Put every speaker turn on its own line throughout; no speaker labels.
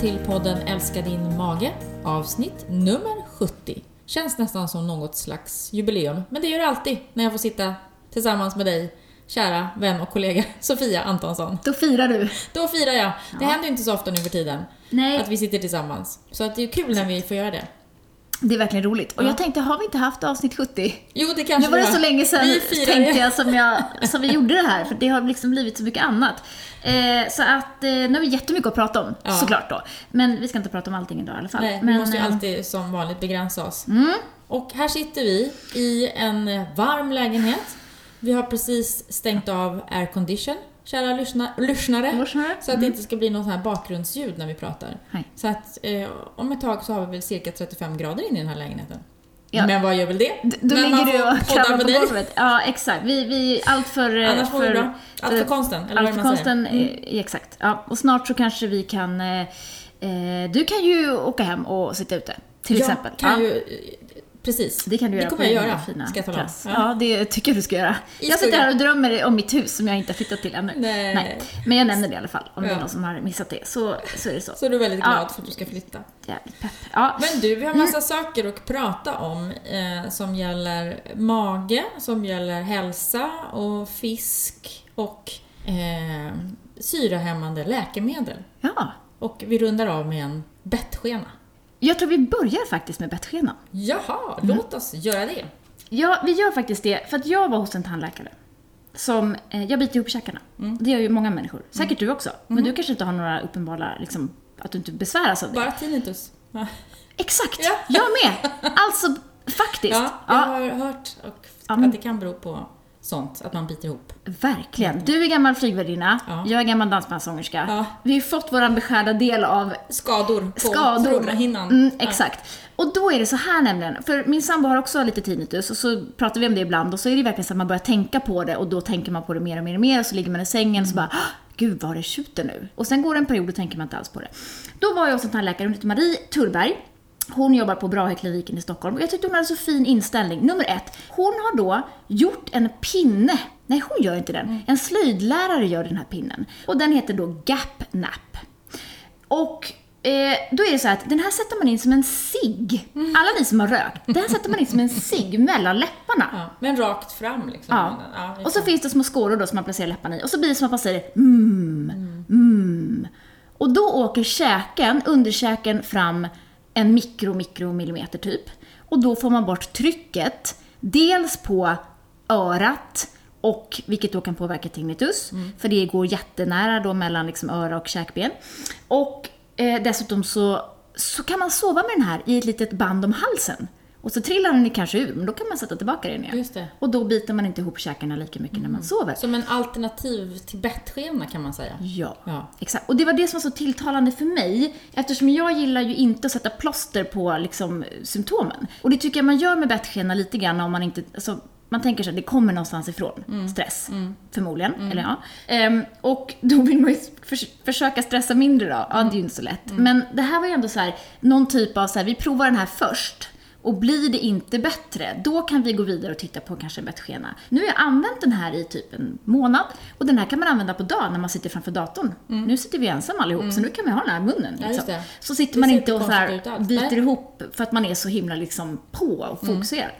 till podden Älska din mage, avsnitt nummer 70. Känns nästan som något slags jubileum, men det gör det alltid när jag får sitta tillsammans med dig, kära vän och kollega Sofia Antonsson.
Då firar du.
Då firar jag. Det händer ju inte så ofta nu för tiden
Nej,
att vi sitter tillsammans. Så att det är kul när vi får göra det.
det är verkligen roligt. Och
Ja.
jag tänkte, har vi inte haft avsnitt 70?
Jo, det
Nu
kanske
var det
var.
så länge sedan,
Vi
tänkte
det.
jag, som, jag, som vi gjorde det här. För det har liksom blivit så mycket annat. Eh, så att, eh, nu har vi jättemycket att prata om,
Ja.
såklart då. Men vi ska inte prata om allting idag i alla fall.
Nej, vi
Men,
måste ju
eh,
alltid som vanligt begränsa oss.
Mm,
Och här sitter vi i en varm lägenhet. Vi har precis stängt av aircondition, kära lyssna, lyssnare.
lyssnare?
Så att det inte ska bli något sån här bakgrundsljud när vi pratar.
Nej.
Så att eh, om ett tag så har vi väl cirka 35 grader inne i den här lägenheten.
Ja.
Men vad gör väl det?
D- Då
Men
ligger du och
med
på golvet. Ja, exakt. Vi, vi, allt för... eh,
Annars bra. Allt för konsten, eller
Allt
vad
för
man säger.
konsten, eh, exakt. Ja, och snart så kanske vi kan... Eh, eh, du kan ju åka hem och sitta ute, till
jag
exempel.
kan
ja.
ju... Precis.
Det kan du
Det
göra
kommer jag göra,
fina
ska jag om.
klass.
Ja.
Ja. det tycker jag du ska göra.
I
jag sitter här och drömmer om mitt hus som jag inte har flyttat till ännu.
Nej.
Men jag nämner det i alla fall, om det
Ja.
är någon som har missat det. Så, så är det så.
Så du är väldigt glad
Ja.
för att du ska flytta.
Jävligt pepp. Ja.
Men du, vi har massa saker att prata om eh, som gäller mage, som gäller hälsa och fisk och eh, syrahämmande läkemedel.
ja.
Och vi rundar av med en bettskena.
Jag tror vi börjar faktiskt med bettskenan.
Jaha,
Mm.
låt oss göra det.
Ja, vi gör faktiskt det. För att jag var hos en tandläkare. Som, eh, jag biter ihop käkarna.
Mm.
Det gör ju många människor. Säkert du också. Men du kanske inte har några uppenbara, liksom, att du inte besväras av det.
Bara tinnitus. Ja,
Exakt!
Ja.
Jag med! Alltså, faktiskt.
ja jag
Ja,
har hört och att det kan bero på sånt, att man biter ihop.
verkligen. Du är gammal flygvärdinna,
Ja.
jag är gammal dansbandssångerska.
Ja.
Vi har fått vår beskärda del av
Skador på
skador. Mm,
Ja.
exakt. Och då är det så här nämligen, för min sambo har också lite tinnitus och så pratar vi om det ibland och så är det verkligen så att man börjar tänka på det och då tänker man på det mer och mer och mer och så ligger man i sängen och så bara "Ah, Gud vad det tjuter nu. Och sen går det en period och tänker man inte alls på det. Då var jag hos en tandläkare, hon heter Marie Tullberg. Hon jobbar på Brahekliniken i Stockholm och jag tyckte hon hade så fin inställning. Nummer ett, hon har då gjort en pinne. Nej, hon gör inte den. En slöjdlärare gör den här pinnen. Och den heter då Gap Nap. Och eh, då är det så att den här sätter man in som en cigg. Alla ni som har rökt, den här sätter man in som en cigg mellan läpparna.
Ja, men rakt fram liksom.
Ja.
Ja,
Och så finns det små skåror då som man placerar läpparna i. Och så blir det som att man säger mm, mm. Och då åker käken, underkäken fram en mikro, mikro millimeter typ. Och då får man bort trycket. Dels på örat och vilket då kan påverka tinnitus. För det går jättenära då mellan liksom öra och käkben. Och eh, dessutom så, så kan man sova med den här i ett litet band om halsen. Och så trillar den kanske ur, men då kan man sätta tillbaka den igen.
Just det.
Och då biter man inte ihop käkarna lika mycket när man sover.
Som en alternativ till bettskena kan man säga.
Ja,
Ja.
exakt. Och det var det som var så tilltalande för mig, eftersom jag gillar ju inte att sätta plåster på liksom, symptomen. Och det tycker jag man gör med bettskena lite grann om man inte... Alltså, man tänker sig att det kommer någonstans ifrån.
Mm.
Stress, förmodligen. Eller ja. Ehm, och då vill man ju förs- försöka stressa mindre då. Ja, det är ju inte så lätt.
Mm.
Men det här var ju ändå så här, någon typ av så här, vi provar den här först. Och blir det inte bättre, då kan vi gå vidare och titta på kanske en bettskena. Nu har jag använt den här i typ en månad och den här kan man använda på dagen när man sitter framför datorn. Nu sitter vi ensamma allihop, så nu kan vi ha den här i munnen.
Mm. Ja.
Så sitter
Det
man inte och så här biter ihop för att man är så himla liksom på och
Mm.
fokuserad.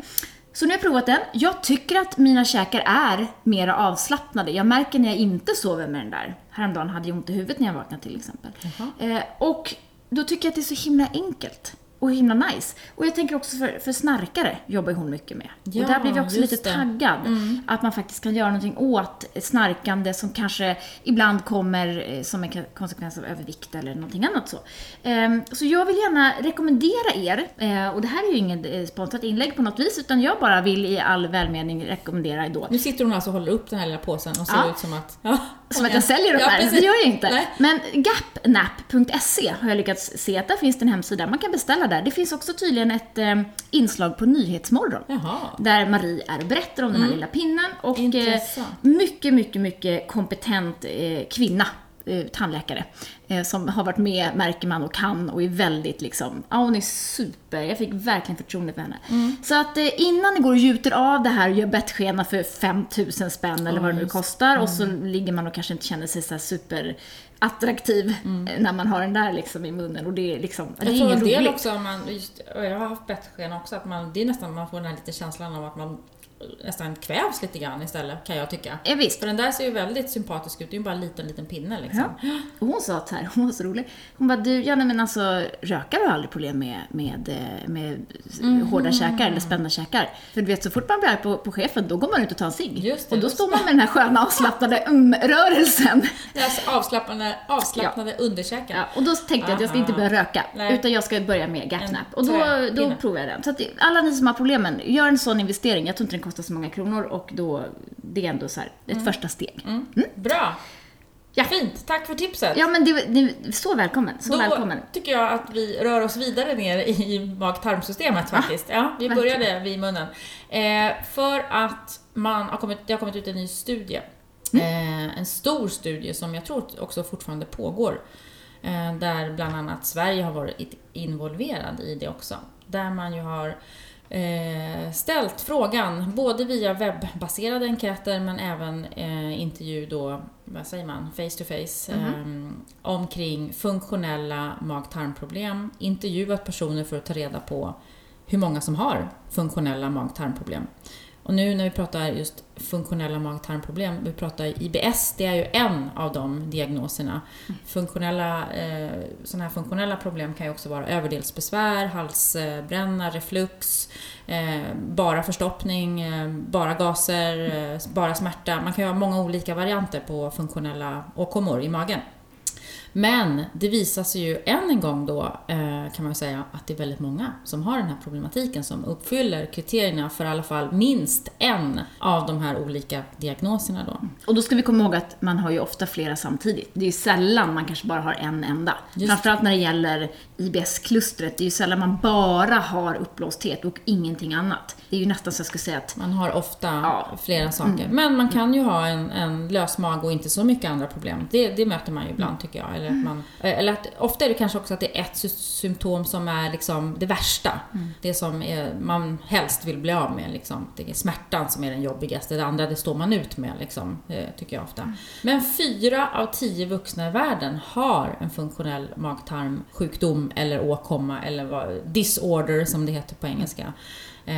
Så nu har jag provat den. Jag tycker att mina käkar är mer avslappnade. Jag märker när jag inte sover med den där. Häromdagen hade jag ont i huvudet när jag vaknade till exempel. Eh, och då tycker jag att det är så himla enkelt. Och himla nice. Och jag tänker också för, för snarkare jobbar ju hon mycket med.
Ja,
och där blev jag också lite
det. Mm.
taggad. Att man faktiskt kan göra någonting åt snarkande som kanske ibland kommer eh, som en konsekvens av övervikt eller någonting annat så. Ehm, Så jag vill gärna rekommendera er, eh, och det här är ju inget eh, sponsrat inlägg på något vis, utan jag bara vill i all välmening rekommendera då
Nu sitter hon alltså och håller upp den här lilla påsen och ser
Ja.
ut som att... Ja,
som att jag säljer de
Ja,
här,
precis.
det gör jag inte.
Nej.
Men gapnap.se har jag lyckats se att där finns det en hemsida, man kan beställa där. Det finns också tydligen ett eh, inslag på Nyhetsmorgon.
Jaha.
Där Marie är och berättar om den här lilla pinnen och eh, mycket, mycket, mycket kompetent eh, kvinna. Eh, tandläkare eh, som har varit med, märker man, och kan och är väldigt liksom, ja hon är super. Jag fick verkligen förtroende för henne.
Mm.
Så att eh, innan ni går och gjuter av det här och gör bettskena för 5000 spänn eller vad det nu kostar och så
Mm.
ligger man och kanske inte känner sig så super attraktiv eh, när man har den där liksom i munnen och det är liksom, det är
Mm. Jag tror
inget
en del
roligt.
också, man, just, och jag har haft bettsken också, att man, det är nästan man får den här lite känslan av att man nästan kvävs lite grann istället, kan jag tycka.
Ja, visst.
För den där ser ju väldigt sympatisk ut, det är ju bara en liten, liten pinne liksom.
Ja. Och hon sa så här, hon var så rolig. Hon bara, du, ja nej, men alltså rökare har aldrig problem med, med, eh, med
Mhm.
hårda käkar eller spända käkar. För du vet, så fort man blir arg på, på chefen, då går man ut och tar en cigg. Och då står man med den här sköna avslappnade
är alltså avslappnade, avslappnade underkäken.
Ja, och då tänkte jag att jag ska inte börja röka,
Nej.
utan jag ska börja med gapnap. Och då, då provar jag den. Så att alla ni som har problemen, gör en sån investering. Jag tror inte den kostar så många kronor och då, det är ändå så här, ett första steg.
Mm. Bra!
Ja.
Fint, tack för tipset.
Ja, men det, det, så välkommen. Så
Då
välkommen.
tycker jag att vi rör oss vidare ner i mag-tarmsystemet faktiskt. Ja, vi
verkligen.
började vid munnen. Eh, för att man har kommit, det har kommit ut en ny studie.
Mm.
Eh, en stor studie som jag tror också fortfarande pågår. Eh, där bland annat Sverige har varit involverad i det också. Där man ju har ställt frågan, både via webbaserade enkäter men även eh, intervju då, vad säger man, face to face, eh, omkring funktionella mag-tarmproblem. Intervjuat personer för att ta reda på hur många som har funktionella mag-tarmproblem. Och nu när vi pratar just funktionella mag-tarmproblem, vi pratar IBS, det är ju en av de diagnoserna. Funktionella, eh, sådana här funktionella problem kan ju också vara överdelsbesvär, halsbränna, reflux, eh, bara förstoppning, eh, bara gaser, eh, bara smärta. Man kan ju ha många olika varianter på funktionella åkommor i magen. Men det visar sig ju än en gång då, eh, kan man säga, att det är väldigt många som har den här problematiken som uppfyller kriterierna för i alla fall minst en av de här olika diagnoserna då.
Och då ska vi komma ihåg att man har ju ofta flera samtidigt. Det är ju sällan man kanske bara har en enda.
Just.
Framförallt när det gäller IBS-klustret. Det är ju sällan man bara har uppblåsthet och ingenting annat. Det är ju nästan så jag skulle säga att
Man har ofta
Ja.
flera saker. Men man kan ju ha en, en lös mage och inte så mycket andra problem. Det, det möter man ju ibland tycker jag. Eller att man, eller att, ofta är det kanske också att det är ett sy- symptom som är liksom det värsta. Det som är, man helst vill bli av med. Liksom. Det är smärtan som är den jobbigaste. Det andra det står man ut med, liksom, eh, tycker jag ofta. Men fyra av tio vuxna i världen har en funktionell mag-tarmsjukdom eller åkomma eller vad, disorder som det heter på engelska. Eh,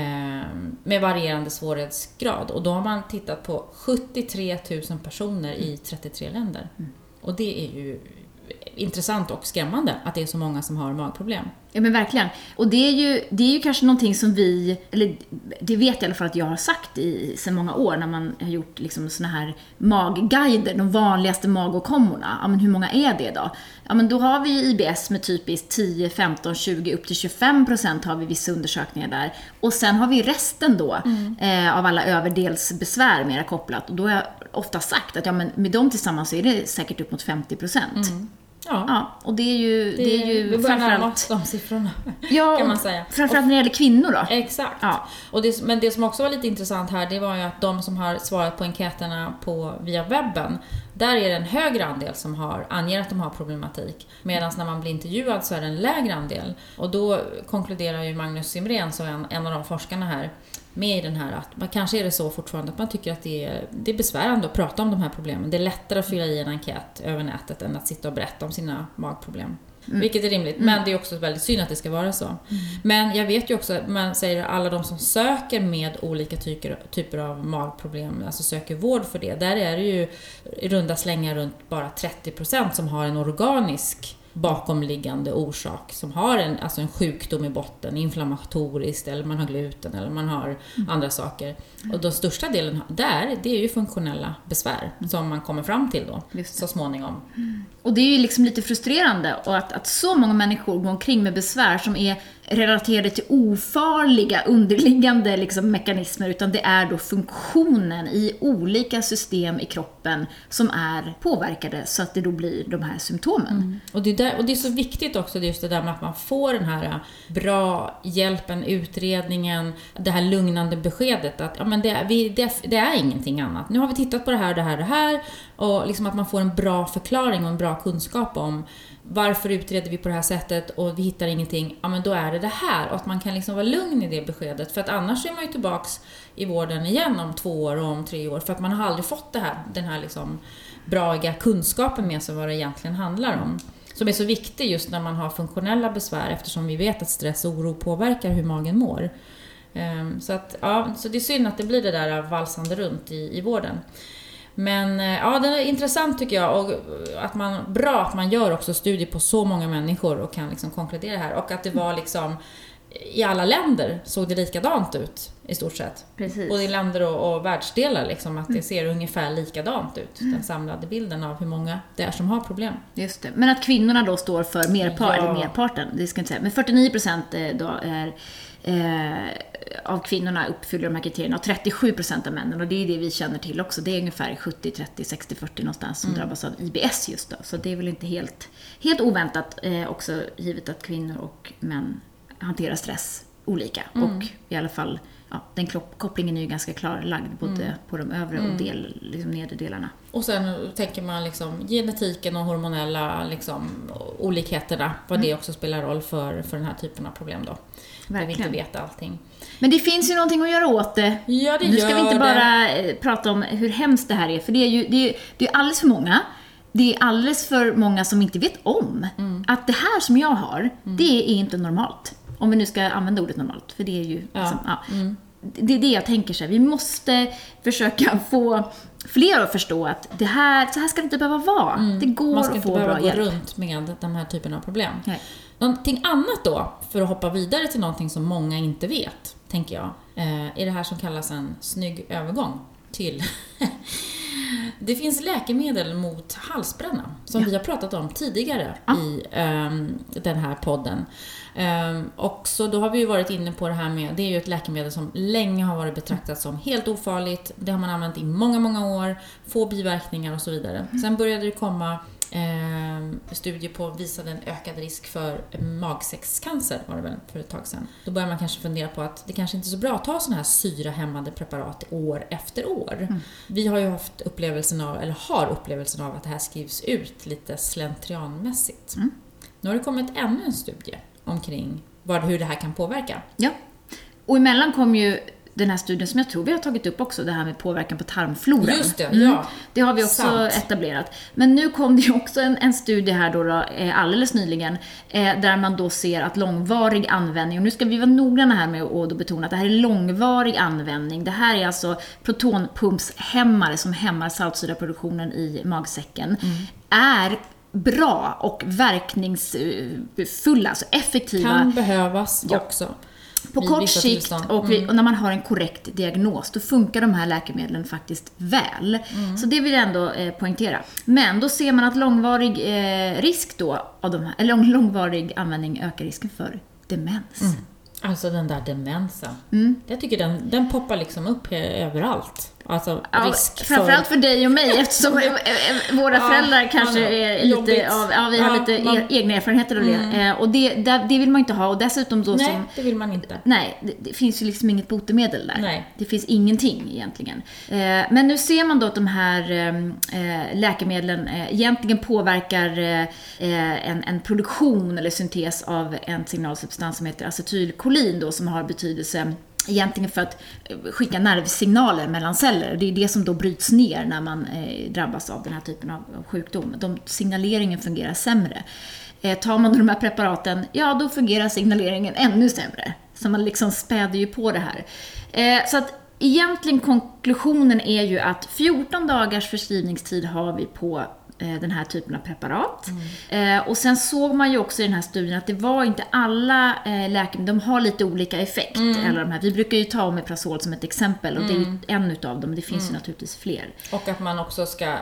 med varierande svårighetsgrad. Och då har man tittat på 73 000 personer i 33 länder. Och det är ju intressant och skrämmande att det är så många som har magproblem.
Ja men verkligen. Och det är ju, det är ju kanske någonting som vi, eller det vet jag i alla fall att jag har sagt i så många år när man har gjort liksom såna här magguider, de vanligaste magåkommorna. Ja men hur många är det då? Ja men då har vi IBS med typiskt 10, 15, 20, upp till 25 procent har vi vissa undersökningar där. Och sen har vi resten då eh, av alla överdelsbesvär mera kopplat. Och då har jag ofta sagt att ja men med dem tillsammans så är det säkert upp mot 50 procent.
Ja,
Ja, och det är ju, det, är ju
vi börjar närma oss de siffrorna.
Ja,
kan man säga.
framförallt när det gäller kvinnor då.
Exakt.
Ja.
Och det, men det som också var lite intressant här, det var ju att de som har svarat på enkäterna på, via webben, där är det en högre andel som har, anger att de har problematik. Medan när man blir intervjuad så är det en lägre andel. Och då konkluderar ju Magnus Simrén, en, en av de forskarna här, med i den här att man, kanske är det så fortfarande att man tycker att det är, det är besvärande att prata om de här problemen. Det är lättare att fylla i en enkät över nätet än att sitta och berätta om sina magproblem. Vilket är rimligt, men det är också väldigt synd att det ska vara så. Men jag vet ju också, man säger alla de som söker med olika typer, typer av magproblem, alltså söker vård för det, där är det ju i runda slängar runt bara 30% som har en organisk bakomliggande orsak som har en, alltså en sjukdom i botten, inflammatoriskt eller man har gluten eller man har andra saker. Och den största delen där, det är ju funktionella besvär som man kommer fram till då så småningom.
Och det är ju liksom lite frustrerande och att, att så många människor går omkring med besvär som är relaterade till ofarliga underliggande liksom, mekanismer utan det är då funktionen i olika system i kroppen som är påverkade så att det då blir de här symptomen. Mm.
Och, det är där, och det är så viktigt också just det där med att man får den här äh, bra hjälpen, utredningen, det här lugnande beskedet att ja, men det, vi, det, det är ingenting annat. Nu har vi tittat på det här, det här, det här och liksom att man får en bra förklaring och en bra kunskap om varför utreder vi på det här sättet och vi hittar ingenting, ja men då är det det här. Och att man kan liksom vara lugn i det beskedet. För att annars är man ju tillbaks i vården igen om två år och om tre år. För att man har aldrig fått det här, den här liksom braiga kunskapen med sig vad det egentligen handlar om. Som är så viktig just när man har funktionella besvär eftersom vi vet att stress och oro påverkar hur magen mår. Ehm, så, att, ja, så det är synd att det blir det där valsande runt i, i vården. Men eh, ja, det är intressant tycker jag och att man, bra att man gör också studier på så många människor och kan liksom konkludera här. Och att det var liksom i alla länder såg det likadant ut i stort sett.
Precis.
Både i länder och, och världsdelar, liksom, att det mm. ser ungefär likadant ut. Mm. Den samlade bilden av hur många det är som har problem.
Just det. Men att kvinnorna då står för merpar, ja. eller merparten, det ska jag inte säga. Men 49 procent eh, då är eh, av kvinnorna uppfyller de här kriterierna och 37 procent av männen. Och det är det vi känner till också. Det är ungefär 70, 30, 60, 40 någonstans som mm. drabbas av IBS just då. Så det är väl inte helt, helt oväntat eh, också givet att kvinnor och män hanterar stress olika. Mm. Och i alla fall, ja, den kopplingen är ju ganska klarlagd både mm. på de övre och mm. del, liksom nedre delarna.
Och sen tänker man liksom genetiken och hormonella liksom, olikheterna, vad det mm. också spelar roll för, för den här typen av problem då. Verkligen. Där vi inte vet allting.
Men det finns ju någonting att göra åt det.
Ja, det
nu ska vi inte
det.
bara eh, prata om hur hemskt det här är, för det är ju det är, det är alldeles för många. Det är alldeles för många som inte vet om mm. att det här som jag har, mm. det är inte normalt. Om vi nu ska använda ordet normalt, för det är ju... Ja. Liksom, ja. Mm. Det är det jag tänker så här. vi måste försöka få fler att förstå att det här, så här ska det inte behöva vara. Mm. Det går att få bra hjälp. Man ska
inte behöva gå runt med den här typen av problem. Nej. Någonting annat då, för att hoppa vidare till någonting som många inte vet, tänker jag, eh, är det här som kallas en snygg övergång till Det finns läkemedel mot halsbränna som ja. vi har pratat om tidigare ja. i um, den här podden. Och så då har vi ju varit inne på det här med, det är ju ett läkemedel som länge har varit betraktat som helt ofarligt. Det har man använt i många, många år, få biverkningar och så vidare. Mm. Sen började det komma eh, studie på visade en ökad risk för magsäckscancer var det väl för ett tag sedan. Då börjar man kanske fundera på att det kanske inte är så bra att ta sådana här syrahämmande preparat år efter år. Mm. Vi har ju haft upplevelsen av, eller har upplevelsen av att det här skrivs ut lite slentrianmässigt. Mm. Nu har det kommit ännu en studie omkring vad, hur det här kan påverka.
Ja. Och emellan kom ju den här studien som jag tror vi har tagit upp också, det här med påverkan på tarmfloran.
Just det, mm. ja.
Det har vi också Sant. etablerat. Men nu kom det ju också en, en studie här då, då eh, alldeles nyligen, eh, där man då ser att långvarig användning, och nu ska vi vara noggranna här med att betona att det här är långvarig användning. Det här är alltså protonpumpshämmare som hämmar saltsyraproduktionen i magsäcken. Mm. Är bra och verkningsfulla, alltså effektiva.
Kan behövas ja. också
på kort sikt och, mm. och, när man har en korrekt diagnos, då funkar de här läkemedlen faktiskt väl. Mm. Så det vill jag ändå eh, poängtera. Men då ser man att långvarig eh, risk då, av de här, eller långvarig användning ökar risken för demens. Mm.
Alltså den där demensen. Mm. Jag tycker den, den poppar liksom upp överallt. Alltså
ja,
risk
Framförallt för dig och mig eftersom våra ja, föräldrar kanske är lite av, ja vi har lite man, egna erfarenheter av det. Mm. Eh, och det, det, vill man inte ha och dessutom då
Nej,
som,
det vill man inte.
Nej, det, det, finns ju liksom inget botemedel där.
Nej.
Det finns ingenting egentligen. Eh, men nu ser man då att de här eh, läkemedlen egentligen påverkar en, en produktion eller syntes av en signalsubstans som heter acetylkolin då som har betydelse Egentligen för att eh, skicka nervsignaler mellan celler. Det är det som då bryts ner när man eh, drabbas av den här typen av sjukdom. De, signaleringen fungerar sämre. Eh, tar man de här preparaten, ja då fungerar signaleringen ännu sämre. Så man liksom späder ju på det här. Så att egentligen konklusionen är ju att 14 dagars förskrivningstid har vi på den här typen av preparat. Eh, och sen såg man ju också i den här studien att det var inte alla eh, läkemedel, de har lite olika effekt. Eller de här. Vi brukar ju ta Omeprazol som ett exempel och det är ju en utav dem, det finns ju naturligtvis fler.
Och att man också ska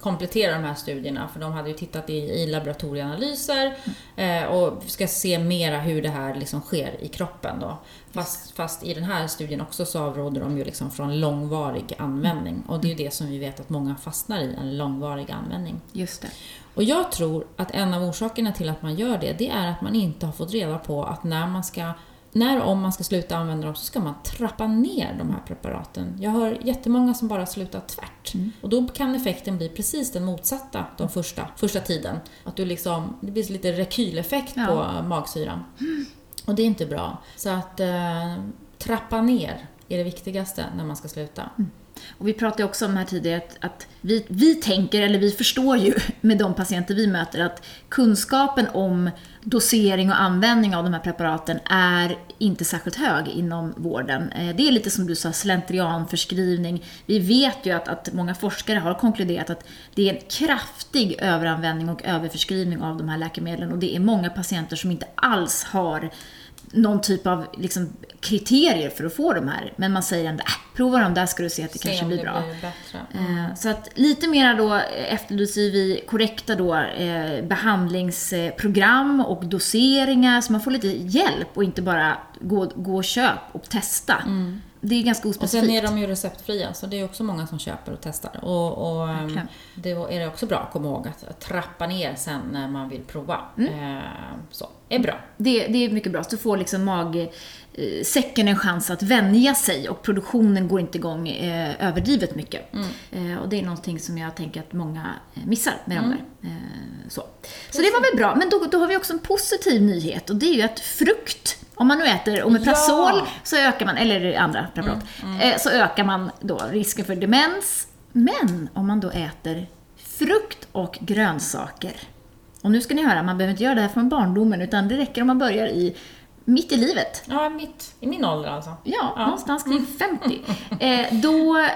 komplettera de här studierna, för de hade ju tittat i, i laboratorieanalyser eh, och ska se mera hur det här liksom sker i kroppen då. Fast, fast i den här studien också så avråder de ju liksom från långvarig användning. Och det är ju det som vi vet att många fastnar i, en långvarig användning.
Just det.
Och jag tror att en av orsakerna till att man gör det, det är att man inte har fått reda på att när man ska när och om man ska sluta använda dem så ska man trappa ner de här preparaten. Jag hör jättemånga som bara slutar tvärt. Och då kan effekten bli precis den motsatta de första, första tiden. Att du liksom, det blir lite rekyleffekt
Ja.
på magsyran. Och det är inte bra. Så att eh, trappa ner är det viktigaste när man ska sluta.
Och vi pratade också om här tidigare att, att vi, vi tänker, eller vi förstår ju med de patienter vi möter att kunskapen om dosering och användning av de här preparaten är inte särskilt hög inom vården. Eh, det är lite som du sa, slentrianförskrivning. Vi vet ju att, att många forskare har konkluderat att det är en kraftig överanvändning och överförskrivning av de här läkemedlen och det är många patienter som inte alls har någon typ av liksom, kriterier för att få de här. Men man säger ändå, äh, prova dem där ska du se att det
Se
kanske blir
det
bra.
blir.
Eh, Så att lite mera då efterlyser vi korrekta då eh, behandlingsprogram och doseringar så man får lite hjälp och inte bara gå, gå och köp och testa. Det är ganska
Och sen
ospecifikt.
är de ju receptfria, så det är också många som köper och testar. Och, och ehm,
Verkligen.
det är också bra att komma ihåg att, trappa ner sen när man vill prova.
Mm.
Eh, så, är bra.
Det, det är mycket bra, så får liksom magsäcken en chans att vänja sig och produktionen går inte igång eh, överdrivet mycket. Eh, och det är någonting som jag tänker att många eh, missar med de där. Eh, så. så det var väl bra, men då, då har vi också en positiv nyhet och det är ju att frukt om man nu äter Omeprazol
Ja.
så ökar man, eller andra preparat, eh, så ökar man då risken för demens. Men om man då äter frukt och grönsaker. Och nu ska ni höra, man behöver inte göra det här från barndomen utan det räcker om man börjar i mitt i livet.
Ja, mitt, i min ålder alltså.
Ja, någonstans kring 50. Eh, då,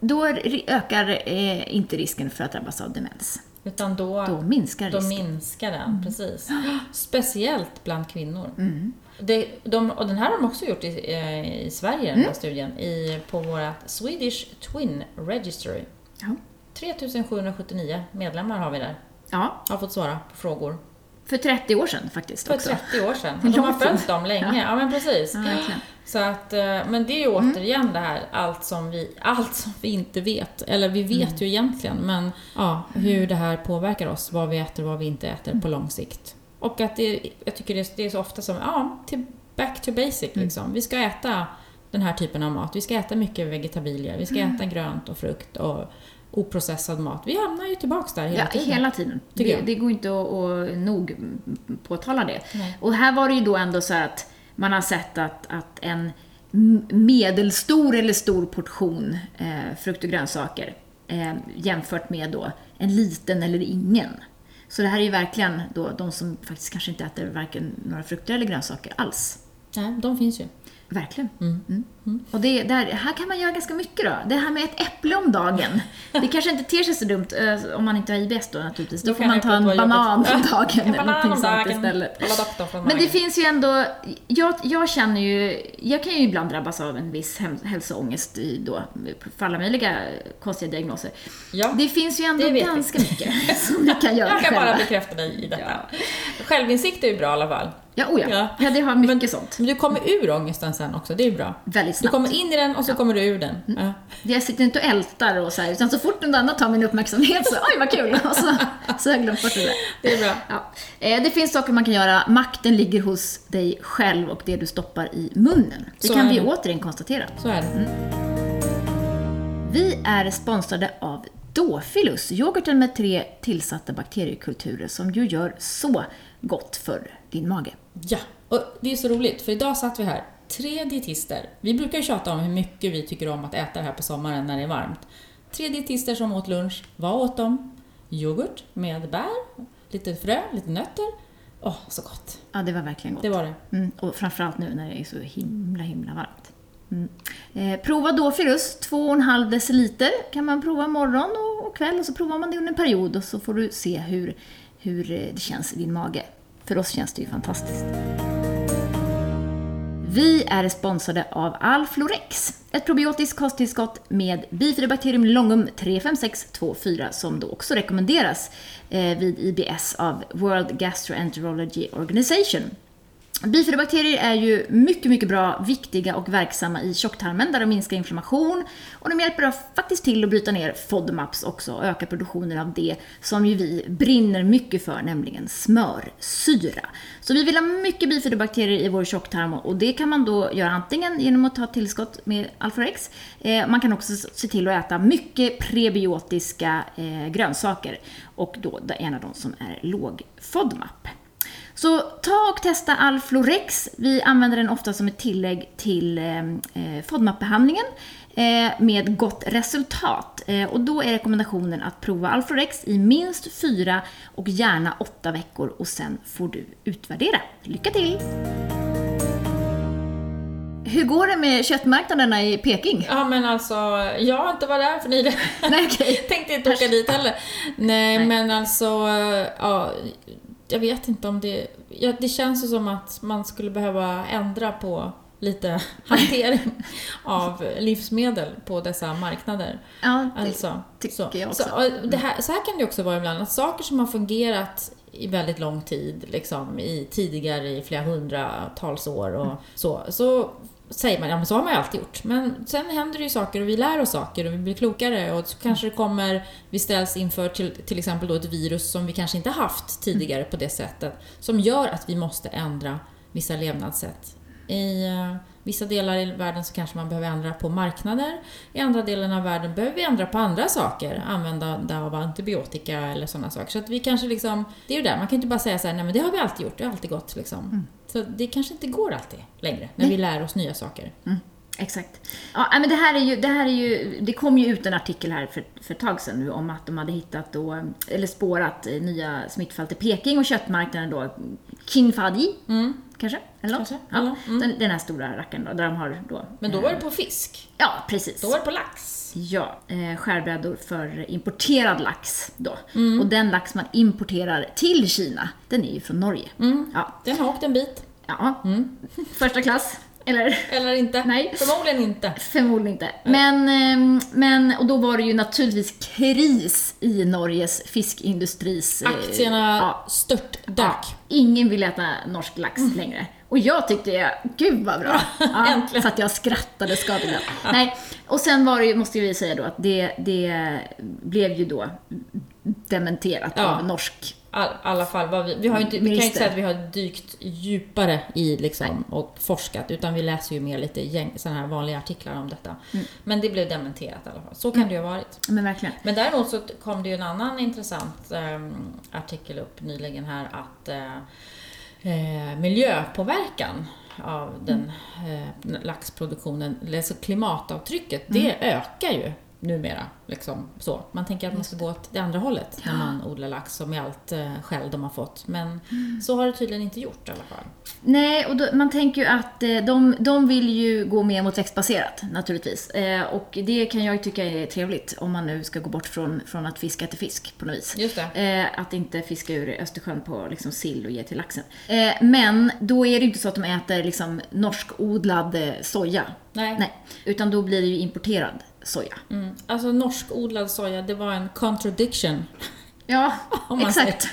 då ökar eh, inte risken för att drabbas av demens.
Utan då,
Då minskar
då
risken.
minskar den, precis. Speciellt bland kvinnor.
Mm.
Det, de, och den här har de också gjort i, eh, i Sverige, den
Mm.
här studien, i, på vårt Swedish Twin Registry.
Ja.
3779 medlemmar har vi där.
ja,
Har fått svara på frågor.
För 30 år sedan faktiskt
För
också.
30 år sedan. De har följt dem länge. Ja, men precis.
Ja.
Så att, eh, men det är ju återigen det här, allt som, vi, allt som vi inte vet. Eller vi vet
Mm.
ju egentligen, men ja, hur det här påverkar oss, vad vi äter och vad vi inte äter
Mm.
på lång sikt. Och att det, jag tycker det är, det är så ofta som, ja, till back to basic
Mm.
liksom. Vi ska äta den här typen av mat. Vi ska äta mycket vegetabilier, vi ska
Mm.
äta grönt och frukt och oprocessad mat. Vi hamnar ju tillbaks där hela
Ja,
tiden.
hela tiden. Det, det går inte att, att nog påtala det.
Nej.
Och här var det ju då ändå så att man har sett att, att en medelstor eller stor portion eh, frukt och grönsaker eh, jämfört med då en liten eller ingen. Så det här är ju verkligen då de som faktiskt kanske inte äter varken några frukter eller grönsaker alls.
Nej, de finns ju.
Verkligen.
Mm.
Mm. Och det, där, här kan man göra ganska mycket då. Det här med ett äpple om dagen. Det kanske inte ter sig så dumt eh, om man inte har IBS då naturligtvis. Då,
Då
får man ta en banan om
En
dagen eller någonting
om
sånt istället. Men det finns ju ändå, jag, jag känner ju, jag kan ju ibland drabbas av en viss hälsoångest i då, för alla möjliga konstiga diagnoser.
Ja.
Det finns ju ändå
vet vi.
ganska mycket som vi kan göra
Jag kan bara
själva.
bekräfta dig i detta. Självinsikt är ju bra i alla fall.
Ja, oh ja.
Ja.
ja, det har mycket sånt.
Men du kommer ur ångesten sen också, det är bra.
Väldigt
Du
snabbt.
kommer in i den och så kommer du ur den. Ja.
Jag sitter inte och ältar och så här, utan så fort någon annan tar min uppmärksamhet så oj vad kul! Och så, så har jag glömt bort det där.
Det är bra.
Ja. Eh, Det finns saker man kan göra. Makten ligger hos dig själv och det du stoppar i munnen. Det
Så
kan vi
det.
återigen konstatera.
Så är det.
Vi är sponsrade av Dofilus, yoghurten med tre tillsatta bakteriekulturer som ju gör så gott för din mage.
Ja, och det är så roligt för idag satt vi här, tre dietister. Vi brukar ju tjata om hur mycket vi tycker om att äta det här på sommaren när det är varmt. Tre dietister som åt lunch. Vad åt de? Yoghurt med bär, lite frö, lite nötter. Åh, så gott.
Ja, det var verkligen gott.
Det var det.
Mm, och framförallt nu när det är så himla, himla varmt. Mm. Eh, prova Dofilus, 2,5 deciliter kan man prova morgon och, och kväll och så provar man det under en period och så får du se hur, hur eh, det känns i din mage. För oss känns det ju fantastiskt. Vi är sponsrade av Alflorex, ett probiotiskt kosttillskott med bifidobakterium longum 35624 som då också rekommenderas eh, vid IBS av World Gastroenterology Organization. Bifidobakterier är ju mycket, mycket bra, viktiga och verksamma i tjocktarmen där de minskar inflammation och de hjälper faktiskt till att bryta ner FODMAPs också och öka produktionen av det som ju vi brinner mycket för, nämligen smörsyra. Så vi vill ha mycket bifidobakterier i vår tjocktarm och det kan man då göra antingen genom att ta tillskott med Alpharex. Eh, man kan också se till att äta mycket prebiotiska eh, grönsaker och då en av de som är låg FODMAP. Så ta och testa Alflorex. Vi använder den ofta som ett tillägg till eh, eh FODMAP-behandlingen eh, med gott resultat. Och då är rekommendationen att prova Alflorex i minst fyra och gärna åtta veckor och sen får du utvärdera. Lycka till! Hur går det med köttmarknaderna i Peking?
Ja men alltså, jag har inte varit där för nyligen. Nej, okay. Tänkte inte åka dit heller. Nej, Nej, men alltså, ja, jag vet inte om det... Ja, det känns ju som att man skulle behöva ändra på lite hantering av livsmedel på dessa marknader.
Ja, det alltså, tycker så. jag också.
Så, här, så här kan det också vara ibland, att saker som har fungerat i väldigt lång tid, liksom i, tidigare i flera hundratals år och så, så säger man, ja men så har man ju alltid gjort. Men sen händer det ju saker och vi lär oss saker och vi blir klokare och så kanske det kommer, vi ställs inför till, till exempel då ett virus som vi kanske inte haft tidigare på det sättet, som gör att vi måste ändra vissa levnadssätt. I uh, vissa delar i världen så kanske man behöver ändra på marknader, i andra delar av världen behöver vi ändra på andra saker, använda av antibiotika eller sådana saker. Så att vi kanske liksom, det är ju där, man kan ju inte bara säga så här, nej men det har vi alltid gjort, det har alltid gått liksom. Mm. Så det kanske inte går alltid längre, när Nej. vi lär oss nya saker.
Mm. Exakt. Ja, men det här är ju, det här är ju, det kom ju ut en artikel här för, för ett tag sedan nu om att de hade hittat då, eller spårat eh, nya smittfall till Peking och köttmarknaden då, Kinfadi, mm. kanske? Eller
kanske.
Ja, mm. den, den här stora rackaren då, där de har då...
Men då var det på fisk?
Ja, precis.
Då var det på lax?
Ja, eh, skärbrädor för importerad lax då. Mm. Och den lax man importerar till Kina, den är ju från Norge.
Mm. Ja. Den har åkt en bit.
Ja, mm. första klass. Eller?
Eller inte.
Nej.
Förmodligen inte.
Förmodligen inte. Men, ehm, men, och då var det ju naturligtvis kris i Norges fiskindustris...
Eh, Aktierna ja, störtdök. Ja,
ingen vill äta norsk lax mm. längre. Och jag tyckte, gud vad bra! Ja, så att jag skrattade skadeglatt. Ja. Nej, och sen var det ju, måste vi säga då, att det, det blev ju då dementerat ja. av norsk
i alla fall, vad vi, vi, har inte, vi kan ju inte säga att vi har dykt djupare i liksom och forskat, utan vi läser ju mer lite gäng, här vanliga artiklar om detta. Mm. Men det blev dementerat i alla fall. Så kan mm. det ju ha varit.
Men verkligen.
Men däremot så kom det ju en annan intressant um, artikel upp nyligen här att uh, eh, miljöpåverkan av den eh, laxproduktionen, alltså klimatavtrycket, mm. det ökar ju numera. Liksom, så. Man tänker att man ska gå åt det andra hållet ja. när man odlar lax och med allt eh, skäll de har fått. Men mm. så har det tydligen inte gjort i alla fall.
Nej, och då, man tänker ju att eh, de, de vill ju gå mer mot växtbaserat naturligtvis. Eh, och det kan jag tycka är trevligt om man nu ska gå bort från, från att fiska till fisk på något vis.
Just
det. Att inte fiska ur Östersjön på liksom, sill och ge till laxen. Men då är det ju inte så att de äter liksom, norskodlad soja.
Nej.
Nej. Utan då blir det ju importerad soja.
Mm. Alltså norskodlad soja, det var en contradiction.
Ja, exakt.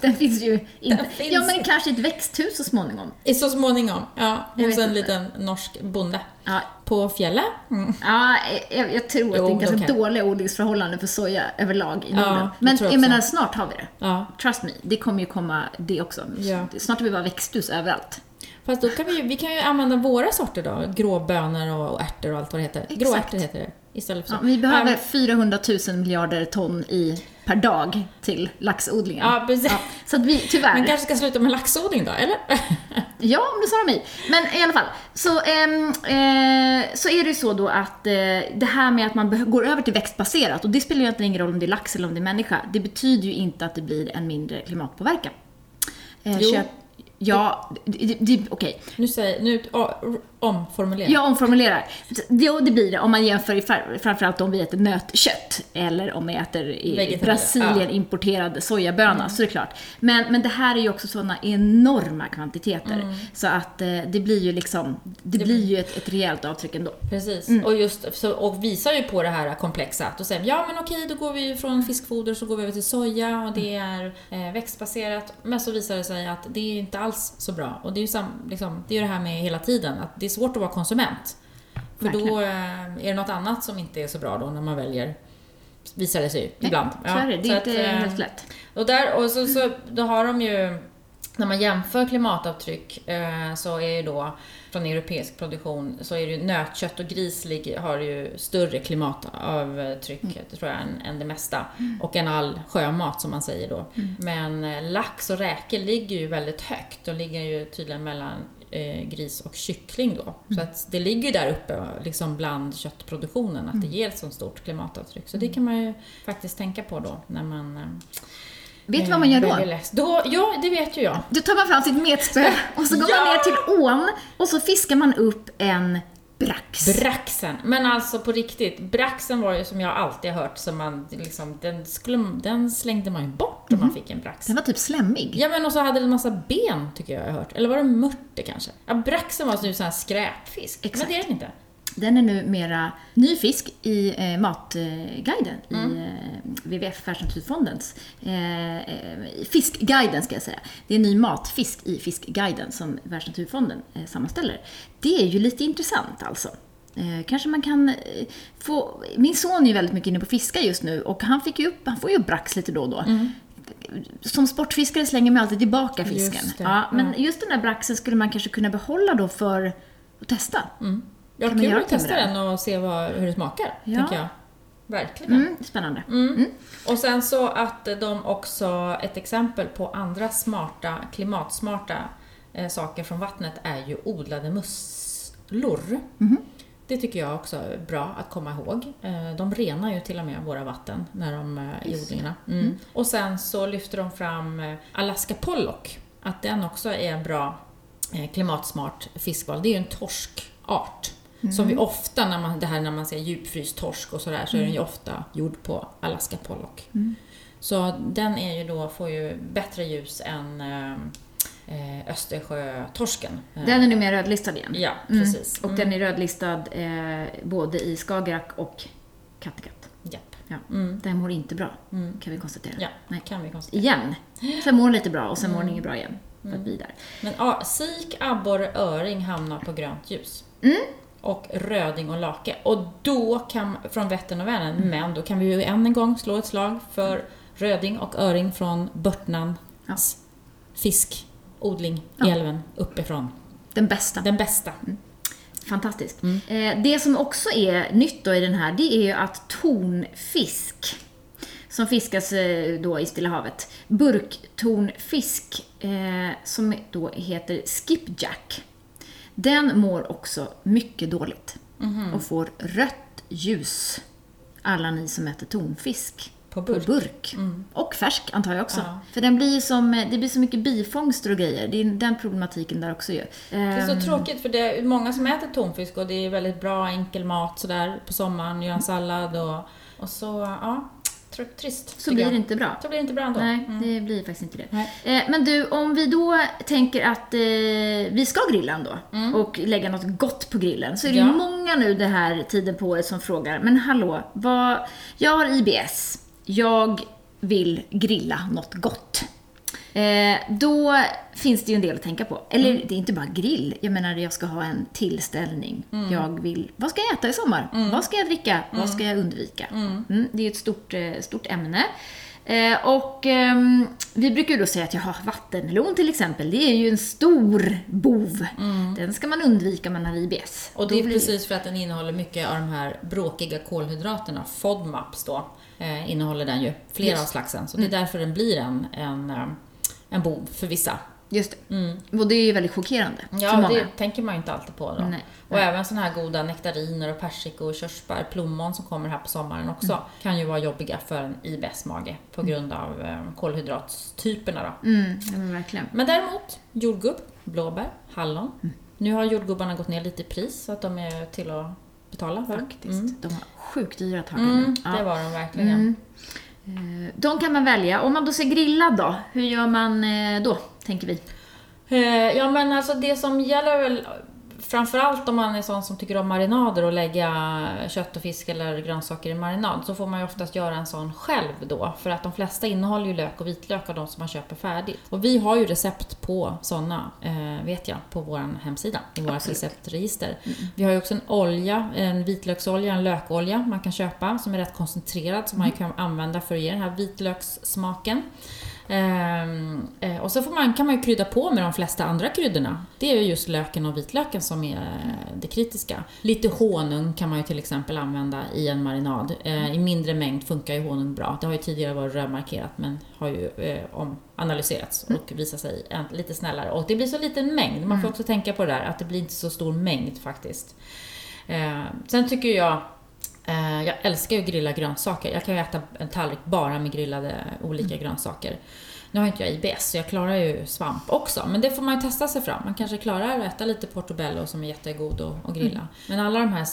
Den finns ju inte. Finns ja, men kanske i ett växthus så småningom.
Så småningom, ja. Hos en liten norsk bonde. Ja. På fjället.
Mm. Ja, jag, jag tror jo, att det är ganska dåliga odlingsförhållanden för soja överlag i Norden. Ja, men jag, jag menar, snart har vi det. Ja. Trust me, det kommer ju komma det också. Ja. Snart har vi bara växthus överallt.
Fast då kan vi, vi kan ju använda våra sorter då, gråbönor och ärtor och allt vad det heter. Exakt. Gråärtor heter det. Istället för
så. Ja, vi behöver um, 400 000 miljarder ton i per dag till laxodlingen.
Ja, precis. Ja,
så att vi, tyvärr.
Men kanske ska sluta med laxodling då, eller?
ja, om sa de i. Men i alla fall, så, eh, eh, så är det ju så då att eh, det här med att man går över till växtbaserat, och det spelar ju egentligen ingen roll om det är lax eller om det är människa, det betyder ju inte att det blir en mindre klimatpåverkan.
Eh, jo.
Ja, det, det, okej.
Nu säger, nu ja, omformulera.
Jag omformulerar. Jo, det blir det om man jämför i framförallt om vi äter nötkött eller om vi äter i Brasilien
ja. Mm.
importerad sojaböna, så är det klart. Men, men det här är ju också sådana enorma kvantiteter.
Mm.
Så att eh, det blir ju liksom, det blir ju ett, ett rejält avtryck ändå.
Precis,
Mm.
och, just, så, och visar ju på det här komplexa. Då säger vi, ja men okej, då går vi från fiskfoder så går vi över till soja och det är eh, växtbaserat. Men så visar det sig att det är inte alls så bra. Och det är ju sam, liksom, det, är det här med hela tiden, att det är svårt att vara konsument. För
Verkligen.
då eh, är det något annat som inte är så bra då när man väljer, visar det sig ju ibland.
Så är det, det är inte
att, eh,
helt lätt.
och, där, och så, så, då har de ju, när man jämför klimatavtryck eh, så är ju då från europeisk produktion så är det ju nötkött och gris har ju större klimatavtryck, det tror jag, än, än det mesta. Och än all sjömat som man säger då. Men eh, lax och räkor ligger ju väldigt högt. De ligger ju tydligen mellan eh, gris och kyckling då. Så att det ligger där uppe liksom bland köttproduktionen, att det ger ett så stort klimatavtryck. Så det kan man ju faktiskt tänka på då när man eh,
Vet du vad man gör då?
då? Ja, det vet ju jag.
Då tar man fram sitt metspö och så går
Ja!
man ner till ån och så fiskar man upp en brax.
Braxen. Men alltså på riktigt, braxen var ju som jag alltid har hört, som man liksom, den, skulle, den slängde man ju bort om man fick en brax.
Den var typ slemmig.
Ja men och så hade den en massa ben, tycker jag jag har hört. Eller var det mörter kanske? Ja, braxen var ju sån här skräpfisk.
Exakt.
Men det är den inte.
Den är nu mera ny fisk i eh, Matguiden,
Mm.
i eh, WWF Världsnaturfondens eh, eh, Fiskguiden ska jag säga. Det är ny matfisk i Fiskguiden som Världsnaturfonden eh, sammanställer. Det är ju lite intressant alltså. Eh, kanske man kan eh, få... Min son är ju väldigt mycket inne på fiska just nu och han, fick ju upp, han får ju brax lite då och då. Som sportfiskare slänger man alltid tillbaka fisken.
Mm. Just det,
ja, men
ja.
just den där braxen skulle man kanske kunna behålla då för att testa.
Ja, kul att testa den och se vad, hur det smakar,
Ja.
tänker jag. Verkligen.
Mm, spännande.
Och sen så att de också, ett exempel på andra smarta, klimatsmarta eh, saker från vattnet är ju odlade musslor. Det tycker jag också är bra att komma ihåg. Eh, De renar ju till och med våra vatten när de är i odlingarna. Mm. Och sen så lyfter de fram eh, Alaska pollock, att den också är en bra eh, klimatsmart fiskval. Det är ju en torskart. Som vi ofta, när man, det här när man ser djupfryst torsk och sådär, så är den ju ofta gjord på Alaska pollock. Så den är ju då, får ju bättre ljus än eh, eh, Östersjötorsken. Eh,
Den är nu mer rödlistad igen.
Ja,
Mm.
precis.
Och den är rödlistad eh, både i Skagerrak och Kattegatt.
Japp.
Ja.
Mm.
Den mår inte bra,
Mm.
kan vi konstatera.
Ja,
Nej.
kan vi konstatera.
Igen. Sen mår den lite bra och sen mår den
Mm.
inget bra igen. För att vi är där.
Men ja, sik, abborre, öring hamnar på grönt ljus.
Mm.
Och röding och lake. Och då kan, från Vättern och Vänern,
Mm.
men då kan vi ju än en gång slå ett slag för röding och öring från Börtnans
Ja.
fiskodling i
Ja.
älven uppifrån.
Den bästa.
Den bästa.
Fantastiskt.
Mm.
Eh, det som också är nytt då i den här, det är ju att tonfisk, som fiskas eh, då i Stilla havet, burktonfisk, eh, som då heter skipjack, den mår också mycket dåligt
Mhm.
och får rött ljus. Alla ni som äter tonfisk.
På
På
burk.
burk.
Mm.
Och färsk antar jag också.
Ja.
För den blir som, det blir så mycket bifångster och grejer. Det är den problematiken där också ju.
Det är så
Ehm,
tråkigt för det är många som äter tonfisk och det är väldigt bra enkel mat sådär på sommaren, göra en sallad och, och så, ja, trist.
Så blir
jag.
det inte bra.
Så blir det inte bra ändå.
Nej,
Mm.
det blir faktiskt inte det. Eh, men du, om vi då tänker att eh, vi ska grilla ändå och lägga något gott på grillen så är det
Mm. Ja.
många nu den här tiden på året som frågar, men hallå, vad, jag har IBS, jag vill grilla något gott. Eh, då finns det ju en del att tänka på. Eller
Mm.
det är inte bara grill. Jag menar, jag ska ha en tillställning.
Mm.
Jag vill, vad ska jag äta i sommar? Vad ska jag dricka? Vad ska jag undvika? Mm, det är ett stort, eh, stort ämne. Eh, och ehm, vi brukar ju då säga att jaha, vattenmelon till exempel, det är ju en stor bov. Den ska man undvika om man har IBS.
Och det är
blir-
precis för att den innehåller mycket av de här bråkiga kolhydraterna. FODMAPs då, eh, innehåller den ju, flera
Just. Mm.
av slagen. Så det är därför den blir en, en, eh, en bov för vissa.
Just det. Och det är ju väldigt chockerande för
Ja,
många.
det tänker man ju inte alltid på då.
Nej,
och även såna här goda nektariner och persikor, körsbär, plommon som kommer här på sommaren också kan ju vara jobbiga för en IBS-mage på grund av eh, kolhydratstyperna då.
Mm, ja, men verkligen.
Men däremot jordgubb, blåbär, hallon. Nu har jordgubbarna gått ner lite i pris så att de är till att betala för.
Faktiskt.
Mm.
De har sjukt dyra taggar
Mm,
nu.
det
Ja.
var de verkligen.
Eh, de kan man välja. Om man då ser grillad då, hur gör man eh, då, tänker vi?
Eh, ja men alltså det som gäller väl Framförallt om man är sån som tycker om marinader och lägga kött och fisk eller grönsaker i marinad så får man ju oftast göra en sån själv då. För att de flesta innehåller ju lök och vitlök av de som man köper färdigt. Och vi har ju recept på såna, eh, vet jag, på vår hemsida, i
Absolut.
receptregister. Vi har ju också en olja, en vitlöksolja, en lökolja man kan köpa som är rätt koncentrerad som man ju kan använda för att ge den här vitlökssmaken. Ehm, eh, och så får man, kan man ju krydda på med de flesta andra kryddorna. Det är ju just löken och vitlöken som är eh, det kritiska. Lite honung kan man ju till exempel använda i en marinad. Eh, I mindre mängd funkar ju honung bra. Det har ju tidigare varit rödmarkerat men har ju eh, omanalyserats och visat sig lite snällare. Och det blir så liten mängd. Man får också tänka på det där att det blir inte så stor mängd faktiskt. Eh, sen tycker jag Jag älskar ju att grilla grönsaker. Jag kan ju äta en tallrik bara med grillade olika grönsaker. Nu har inte jag IBS så jag klarar ju svamp också. Men det får man ju testa sig fram. Man kanske klarar att äta lite portobello som är jättegod att, att grilla. Men alla de här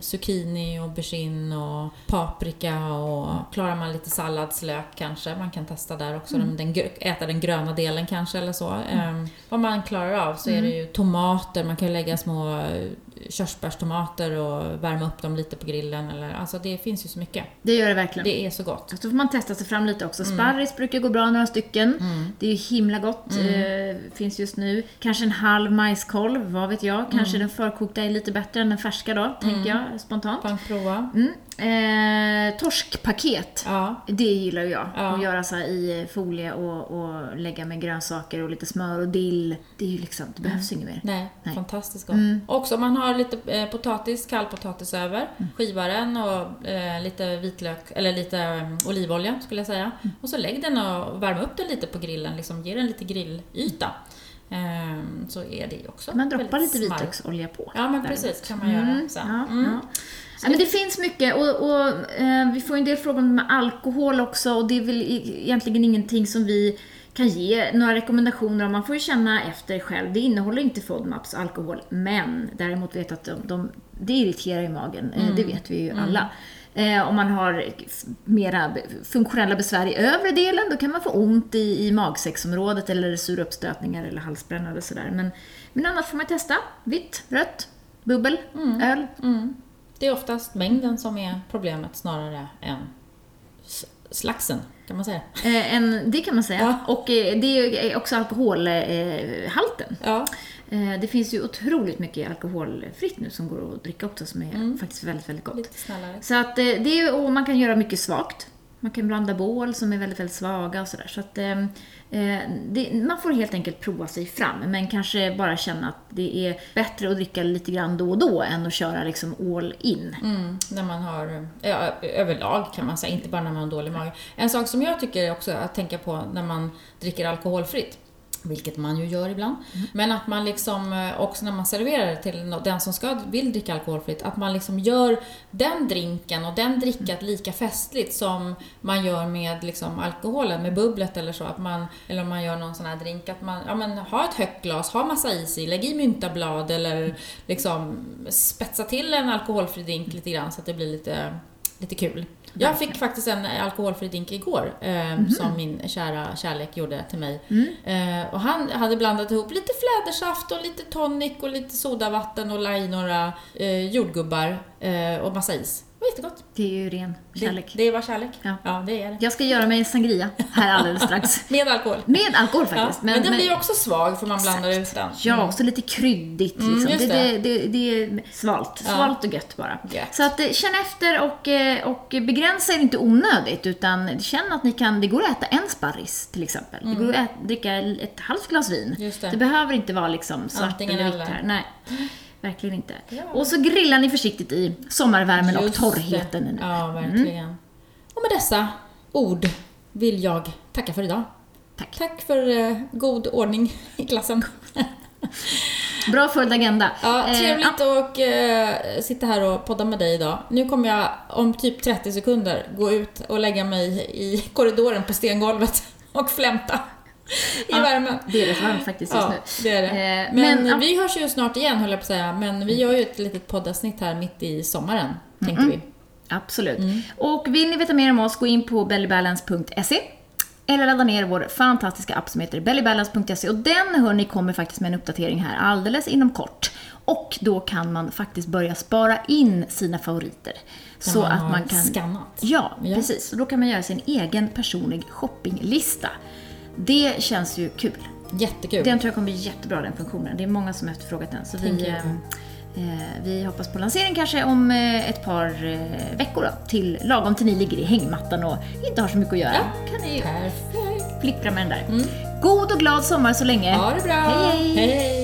zucchini, och aubergine och paprika och klarar man lite salladslök kanske. Man kan testa där också. Den, den, äta den gröna delen kanske eller så. Eh, vad man klarar av så är det ju tomater. Man kan lägga små eh, körsbärstomater och värma upp dem lite på grillen. Eller, alltså det finns ju så mycket.
Det gör det verkligen.
Det är så gott.
Så får man testa sig fram lite också. Sparris brukar gå bra, några stycken. Det är ju himla gott. Eh, finns just nu. Kanske en halv majskolv, vad vet jag. Kanske den förkokta är lite bättre än den färska då, tänker jag spontant.
Kan prova.
Mm. Eh, torskpaket.
Ja.
Det gillar jag.
Ja.
Att göra så i folie och, och lägga med grönsaker och lite smör och dill. Det är ju liksom, det behövs inget mer.
Nej,
Nej.
fantastiskt gott. Också om man har lite eh, potatis, kallpotatis över, skiva den och eh, lite vitlök, eller lite eh, olivolja skulle jag säga. Och så lägg den och värm upp den lite på grillen, liksom ge den lite grillyta. Ehm, så är det också
Man droppar lite vitlöksolja på.
Ja men precis, kan man göra sen.
Ja,
Mm.
Ja. Men det finns mycket och, och eh, vi får en del frågor med alkohol också och det är väl egentligen ingenting som vi kan ge några rekommendationer om. Man får ju känna efter själv. Det innehåller inte FODMAPs alkohol, men däremot vet att de, de, det irriterar i magen. Eh, Det vet vi ju alla. Eh, om man har mera funktionella besvär i övre delen, då kan man få ont i, i magsäcksområdet eller sura uppstötningar eller halsbränna eller sådär. Men, men annars får man testa. Vitt, rött, bubbel, öl.
Mm. Det är oftast mängden som är problemet snarare än slaxen, kan man säga.
Eh, en, det kan man säga.
Ja.
Och eh, det är också alkoholhalten. Eh.
Ja.
eh, det finns ju otroligt mycket alkoholfritt nu som går att dricka också som är faktiskt väldigt, väldigt gott. Så att eh, det är, och man kan göra mycket svagt. Man kan blanda bål som är väldigt, väldigt svaga och sådär. Så att ehm, eh, det, man får helt enkelt prova sig fram, men kanske bara känna att det är bättre att dricka lite grann då och då än att köra liksom all in.
Mm, när man har, ja, överlag kan man säga, inte bara när man har dålig mage. En sak som jag tycker också att tänka på när man dricker alkoholfritt, vilket man ju gör ibland, men att man liksom eh, också när man serverar till den som ska, vill dricka alkoholfritt, att man liksom gör den drinken och den drickat lika festligt som man gör med liksom alkoholen, med bubblet eller så. Att man, eller om man gör någon sån här drink, att man ja, men, ha ett högt glas, ha massa is i, lägg i myntablad eller liksom spetsa till en alkoholfri drink lite grann så att det blir lite, lite kul. Jag fick faktiskt en alkoholfri drink igår eh, som min kära kärlek gjorde till mig. Eh, och han hade blandat ihop lite flädersaft och lite tonic och lite sodavatten och la i några eh, jordgubbar eh, och massa is. Det var jättegott.
Det är ju ren kärlek.
Det, det var kärlek.
Ja.
ja, det är det.
Jag ska göra mig en sangria här alldeles strax.
Med alkohol.
Med alkohol
Ja,
faktiskt.
men, den blir ju också svag för man blandar ut den.
Ja, och så lite kryddigt liksom.
Mm,
det,
det.
det, det, är svalt. Svalt och gött bara.
Gött.
Så att eh, känn efter och, eh, och begränsa er inte onödigt utan känn att ni kan, det går att äta en sparris till exempel. Det går att äta, dricka ett halvt glas vin.
Mm. Just det.
behöver inte vara liksom svart
Antingen
eller vitt här. Nej. Verkligen inte.
Ja.
Och så grillar ni försiktigt i sommarvärmen och
Just
torrheten
det.
nu.
Ja, verkligen. Och med dessa ord vill jag tacka för idag.
Tack.
Tack för eh, god ordning i klassen.
Bra följd agenda.
Ja,
Eh,
trevligt att eh, sitta här och podda med dig idag. Nu kommer jag om typ 30 sekunder gå ut och lägga mig i korridoren på stengolvet och flämta i
Ja,
värmen.
Det är rätt varmt faktiskt just
Ja,
nu.
det är det.
Eh,
men
men,
vi hörs ju snart igen höll jag på att säga. Men vi gör ju ett litet poddavsnitt här mitt i sommaren, tänkte vi.
Absolut.
Mm.
Och vill ni veta mer om oss, gå in på bellybalance.se eller ladda ner vår fantastiska app som heter bellybalance.se och den hörni kommer faktiskt med en uppdatering här alldeles inom kort. Och då kan man faktiskt börja spara in sina favoriter.
När
så
man
att man kan...
skannat.
Ja,
Ja.
precis. Och då kan man göra sin egen personlig shoppinglista. Det känns ju kul.
Jättekul.
Den tror jag kommer bli jättebra den funktionen. Det är många som har efterfrågat den. Så vi, eh, eh, vi hoppas på lansering kanske om eh, ett par eh, veckor då, till lagom till ni ligger i hängmattan och inte har så mycket att göra.
Ja.
kan ni
Perfekt.
flippra med den där. God och glad sommar så länge.
Ha det bra.
Hej, hej.
hej.